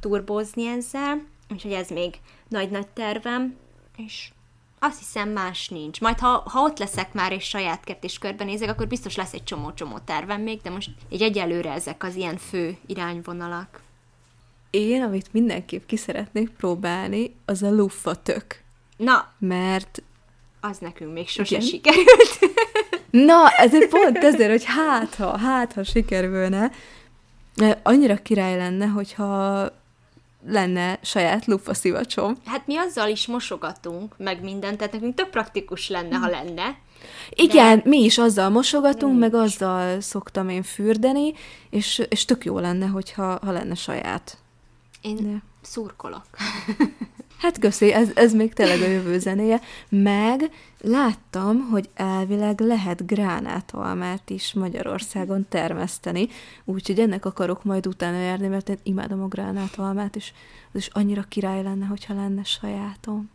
turbózni ezzel, úgyhogy ez még nagy-nagy tervem, és azt hiszem más nincs. Majd ha, ha ott leszek már és saját kert és körbenézek, akkor biztos lesz egy csomó-csomó tervem még, de most egy egyelőre ezek az ilyen fő irányvonalak. Én, amit mindenképp ki szeretnék próbálni, az a luffatök. Na, mert az nekünk még sose igen? sikerült. Na, ezért pont ezért, hogy hát ha, hát ha sikerülne, annyira király lenne, hogyha lenne saját lufa szivacsom. Hát mi azzal is mosogatunk, meg mindent, tehát nekünk tök praktikus lenne, ha lenne. Igen, de... mi is azzal mosogatunk, mi meg is. azzal szoktam én fürdeni, és, és tök jó lenne, hogyha ha lenne saját. Én de. szurkolok. Hát köszi, ez, ez még tényleg a jövő zenéje. Meg láttam, hogy elvileg lehet gránátalmát is Magyarországon termeszteni, úgyhogy ennek akarok majd utána járni, mert én imádom a gránátalmát, és az is annyira király lenne, hogyha lenne sajátom.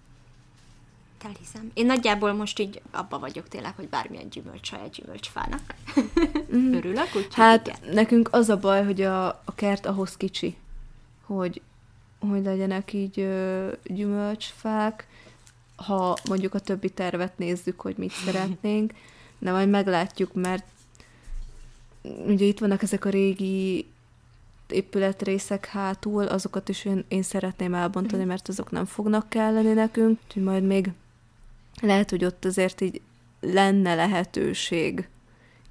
Elhiszem. Én nagyjából most így abba vagyok tényleg, hogy bármilyen gyümölcs saját gyümölcsfának. Mm. Örülök, úgyhogy Hát igen. nekünk az a baj, hogy a, a kert ahhoz kicsi, hogy hogy legyenek így ö, gyümölcsfák, ha mondjuk a többi tervet nézzük, hogy mit szeretnénk, de majd meglátjuk, mert ugye itt vannak ezek a régi épületrészek hátul, azokat is én, én szeretném elbontani, mhm. mert azok nem fognak kelleni nekünk, úgyhogy majd még lehet, hogy ott azért így lenne lehetőség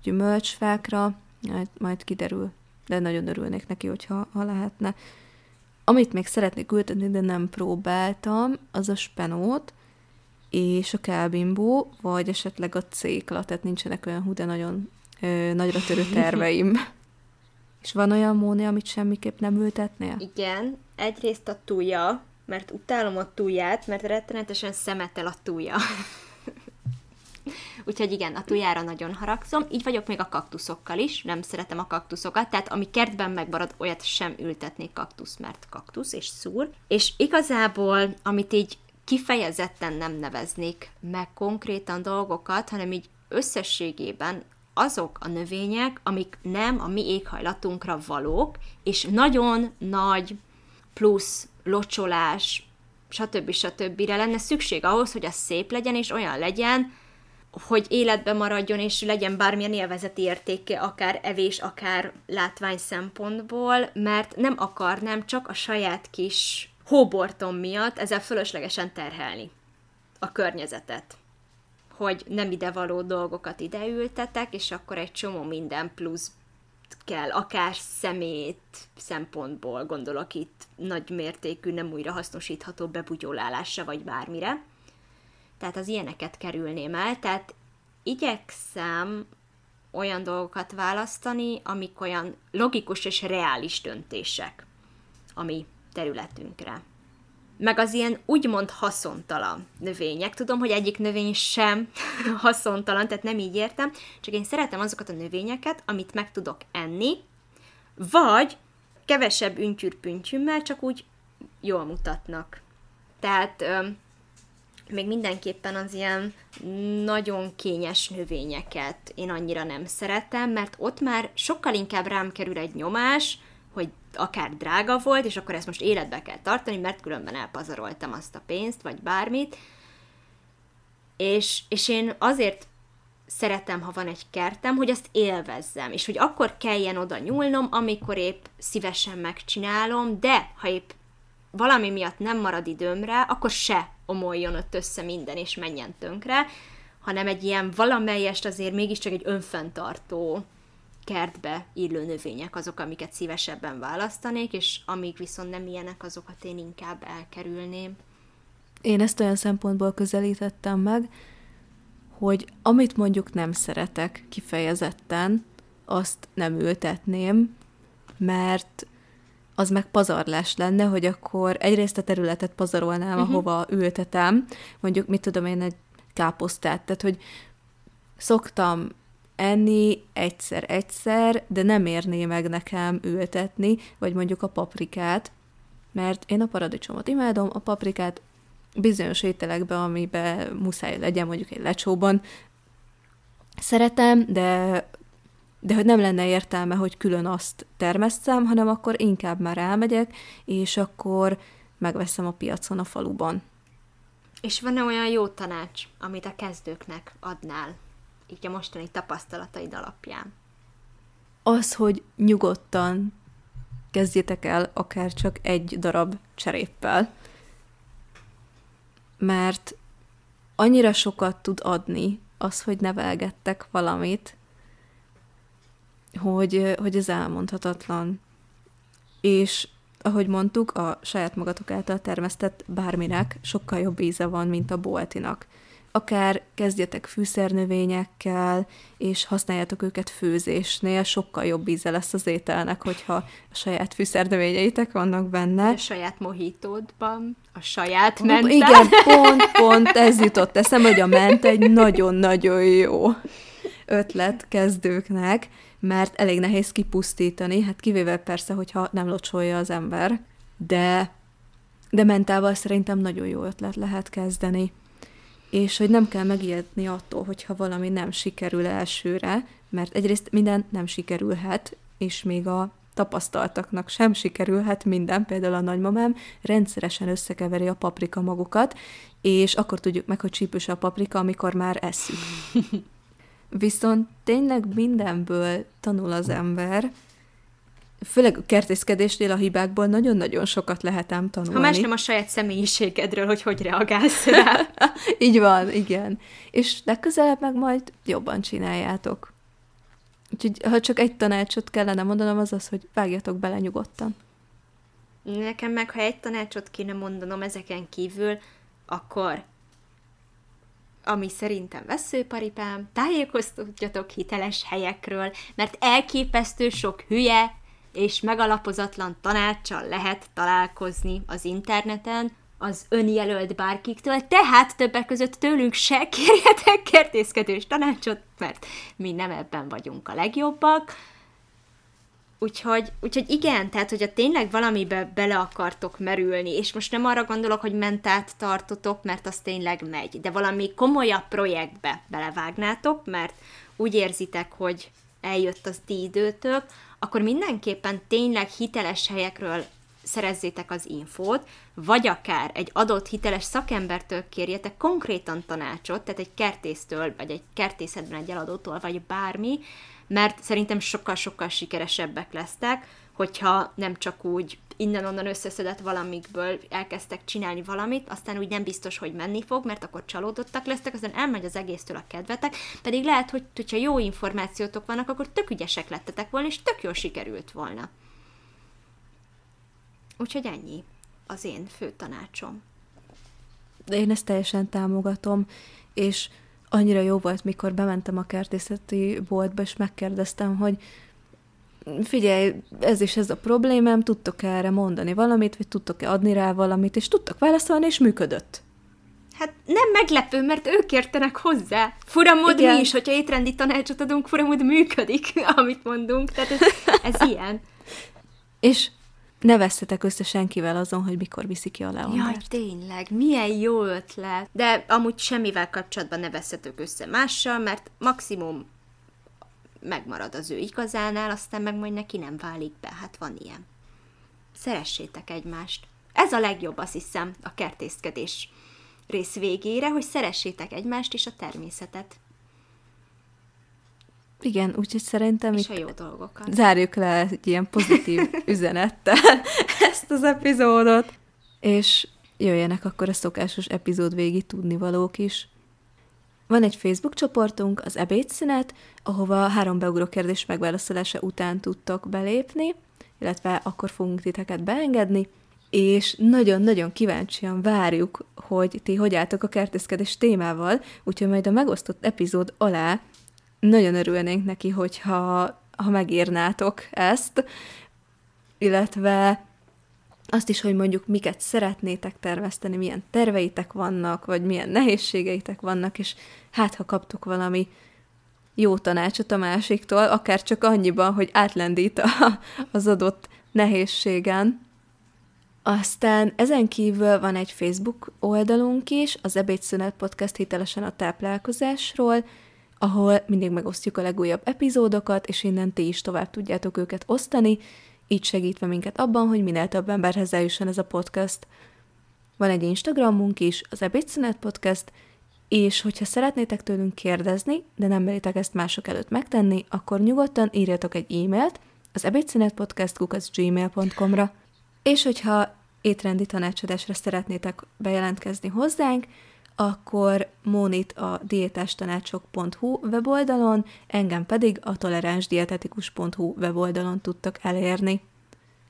gyümölcsfákra, majd, majd kiderül, de nagyon örülnék neki, hogyha ha lehetne. Amit még szeretnék ültetni, de nem próbáltam, az a spenót, és a kelbimbó, vagy esetleg a cékla, tehát nincsenek olyan hú, de nagyon ö, nagyra törő terveim. és van olyan mónia, amit semmiképp nem ültetnél? Igen, egyrészt a túja, mert utálom a túját, mert rettenetesen szemetel a túja. Úgyhogy igen, a tujára nagyon haragszom. Így vagyok még a kaktuszokkal is, nem szeretem a kaktuszokat, tehát ami kertben megmarad, olyat sem ültetnék kaktusz, mert kaktusz és szúr. És igazából, amit így kifejezetten nem neveznék meg konkrétan dolgokat, hanem így összességében azok a növények, amik nem a mi éghajlatunkra valók, és nagyon nagy plusz locsolás, stb. stb. lenne szükség ahhoz, hogy az szép legyen, és olyan legyen, hogy életbe maradjon, és legyen bármilyen élvezeti értéke, akár evés, akár látvány szempontból, mert nem akarnám csak a saját kis hóbortom miatt ezzel fölöslegesen terhelni a környezetet. Hogy nem idevaló dolgokat ideültetek, és akkor egy csomó minden plusz kell, akár szemét szempontból, gondolok itt nagy mértékű, nem újra hasznosítható bebugyolálásra, vagy bármire. Tehát az ilyeneket kerülném el, tehát igyekszem olyan dolgokat választani, amik olyan logikus és reális döntések a mi területünkre. Meg az ilyen úgymond haszontalan növények. Tudom, hogy egyik növény sem haszontalan, tehát nem így értem, csak én szeretem azokat a növényeket, amit meg tudok enni, vagy kevesebb üntyűr csak úgy jól mutatnak. Tehát még mindenképpen az ilyen nagyon kényes növényeket én annyira nem szeretem, mert ott már sokkal inkább rám kerül egy nyomás, hogy akár drága volt, és akkor ezt most életbe kell tartani, mert különben elpazaroltam azt a pénzt, vagy bármit. És, és én azért szeretem, ha van egy kertem, hogy azt élvezzem, és hogy akkor kelljen oda nyúlnom, amikor épp szívesen megcsinálom, de ha épp valami miatt nem marad időmre, akkor se omoljon ott össze minden, és menjen tönkre, hanem egy ilyen valamelyest azért mégiscsak egy önfenntartó kertbe illő növények azok, amiket szívesebben választanék, és amíg viszont nem ilyenek, azokat én inkább elkerülném. Én ezt olyan szempontból közelítettem meg, hogy amit mondjuk nem szeretek kifejezetten, azt nem ültetném, mert az meg pazarlás lenne, hogy akkor egyrészt a területet pazarolnám, uh-huh. ahova ültetem, mondjuk, mit tudom én, egy káposztát, tehát, hogy szoktam enni egyszer-egyszer, de nem érné meg nekem ültetni, vagy mondjuk a paprikát, mert én a paradicsomot imádom, a paprikát bizonyos ételekben, amiben muszáj legyen, mondjuk egy lecsóban, szeretem, de de hogy nem lenne értelme, hogy külön azt termesztem, hanem akkor inkább már elmegyek, és akkor megveszem a piacon a faluban. És van-e olyan jó tanács, amit a kezdőknek adnál, így a mostani tapasztalataid alapján? Az, hogy nyugodtan kezdjétek el akár csak egy darab cseréppel, mert annyira sokat tud adni az, hogy nevelgettek valamit, hogy, hogy ez elmondhatatlan. És ahogy mondtuk, a saját magatok által termesztett bárminek sokkal jobb íze van, mint a boltinak. Akár kezdjetek fűszernövényekkel, és használjátok őket főzésnél, sokkal jobb íze lesz az ételnek, hogyha a saját fűszernövényeitek vannak benne. A saját mohitódban, a saját ment. Igen, pont, pont ez jutott eszembe, hogy a ment egy nagyon-nagyon jó ötlet kezdőknek, mert elég nehéz kipusztítani, hát kivéve persze, hogyha nem locsolja az ember, de, de mentával szerintem nagyon jó ötlet lehet kezdeni. És hogy nem kell megijedni attól, hogyha valami nem sikerül elsőre, mert egyrészt minden nem sikerülhet, és még a tapasztaltaknak sem sikerülhet minden, például a nagymamám rendszeresen összekeveri a paprika magukat, és akkor tudjuk meg, hogy csípős a paprika, amikor már eszük. Viszont tényleg mindenből tanul az ember, főleg a kertészkedésnél a hibákból nagyon-nagyon sokat lehet ám tanulni. Ha más nem a saját személyiségedről, hogy hogy reagálsz rá. Így van, igen. És legközelebb meg majd jobban csináljátok. Úgyhogy ha csak egy tanácsot kellene mondanom, az az, hogy vágjatok bele nyugodtan. Nekem meg, ha egy tanácsot kéne mondanom ezeken kívül, akkor ami szerintem veszőparipám, tájékoztatjatok hiteles helyekről, mert elképesztő sok hülye és megalapozatlan tanácssal lehet találkozni az interneten, az önjelölt bárkiktől, tehát többek között tőlünk se kérjetek kertészkedős tanácsot, mert mi nem ebben vagyunk a legjobbak, Úgyhogy, úgyhogy igen, tehát hogyha tényleg valamibe bele akartok merülni, és most nem arra gondolok, hogy mentát tartotok, mert az tényleg megy, de valami komolyabb projektbe belevágnátok, mert úgy érzitek, hogy eljött az ti időtök, akkor mindenképpen tényleg hiteles helyekről szerezzétek az infót, vagy akár egy adott hiteles szakembertől kérjetek konkrétan tanácsot, tehát egy kertésztől, vagy egy kertészetben egy eladótól, vagy bármi, mert szerintem sokkal-sokkal sikeresebbek lesztek, hogyha nem csak úgy innen-onnan összeszedett valamikből elkezdtek csinálni valamit, aztán úgy nem biztos, hogy menni fog, mert akkor csalódottak lesztek, aztán elmegy az egésztől a kedvetek, pedig lehet, hogy hogyha jó információtok vannak, akkor tök ügyesek lettetek volna, és tök jól sikerült volna. Úgyhogy ennyi az én fő tanácsom. De én ezt teljesen támogatom, és annyira jó volt, mikor bementem a kertészeti boltba, és megkérdeztem, hogy figyelj, ez is ez a problémám, tudtok -e erre mondani valamit, vagy tudtok-e adni rá valamit, és tudtak válaszolni, és működött. Hát nem meglepő, mert ők értenek hozzá. Furamód Igen. mi is, hogyha étrendi tanácsot adunk, furamód működik, amit mondunk. Tehát ez, ez ilyen. És ne vesztetek össze senkivel azon, hogy mikor viszi ki a leondert. Jaj, tényleg, milyen jó ötlet. De amúgy semmivel kapcsolatban ne veszetek össze mással, mert maximum megmarad az ő igazánál, aztán meg majd neki nem válik be. Hát van ilyen. Szeressétek egymást. Ez a legjobb, azt hiszem, a kertészkedés rész végére, hogy szeressétek egymást és a természetet. Igen, úgyhogy szerintem és a jó dolgokat. zárjuk le egy ilyen pozitív üzenettel ezt az epizódot, és jöjjenek akkor a szokásos epizód végi tudnivalók is. Van egy Facebook csoportunk, az ebédszünet, ahova három beugró kérdés megválaszolása után tudtok belépni, illetve akkor fogunk titeket beengedni, és nagyon-nagyon kíváncsian várjuk, hogy ti hogy álltok a kertészkedés témával, úgyhogy majd a megosztott epizód alá nagyon örülnénk neki, hogyha ha megírnátok ezt, illetve azt is, hogy mondjuk miket szeretnétek terveszteni, milyen terveitek vannak, vagy milyen nehézségeitek vannak, és hát ha kaptuk valami jó tanácsot a másiktól, akár csak annyiban, hogy átlendít a, az adott nehézségen. Aztán ezen kívül van egy Facebook oldalunk is, az Ebédszünet Podcast hitelesen a táplálkozásról, ahol mindig megosztjuk a legújabb epizódokat, és innen ti is tovább tudjátok őket osztani, így segítve minket abban, hogy minél több emberhez eljusson ez a podcast. Van egy Instagramunk is, az Ebédszünet Podcast, és hogyha szeretnétek tőlünk kérdezni, de nem meritek ezt mások előtt megtenni, akkor nyugodtan írjatok egy e-mailt az ebédszünetpodcast.gmail.com-ra. És hogyha étrendi tanácsadásra szeretnétek bejelentkezni hozzánk, akkor Mónit a diétástanácsok.hu weboldalon, engem pedig a toleránsdietetikus.hu weboldalon tudtak elérni.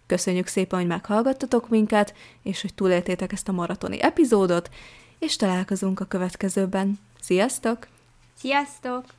Köszönjük szépen, hogy meghallgattatok minket, és hogy túléltétek ezt a maratoni epizódot, és találkozunk a következőben. Sziasztok! Sziasztok!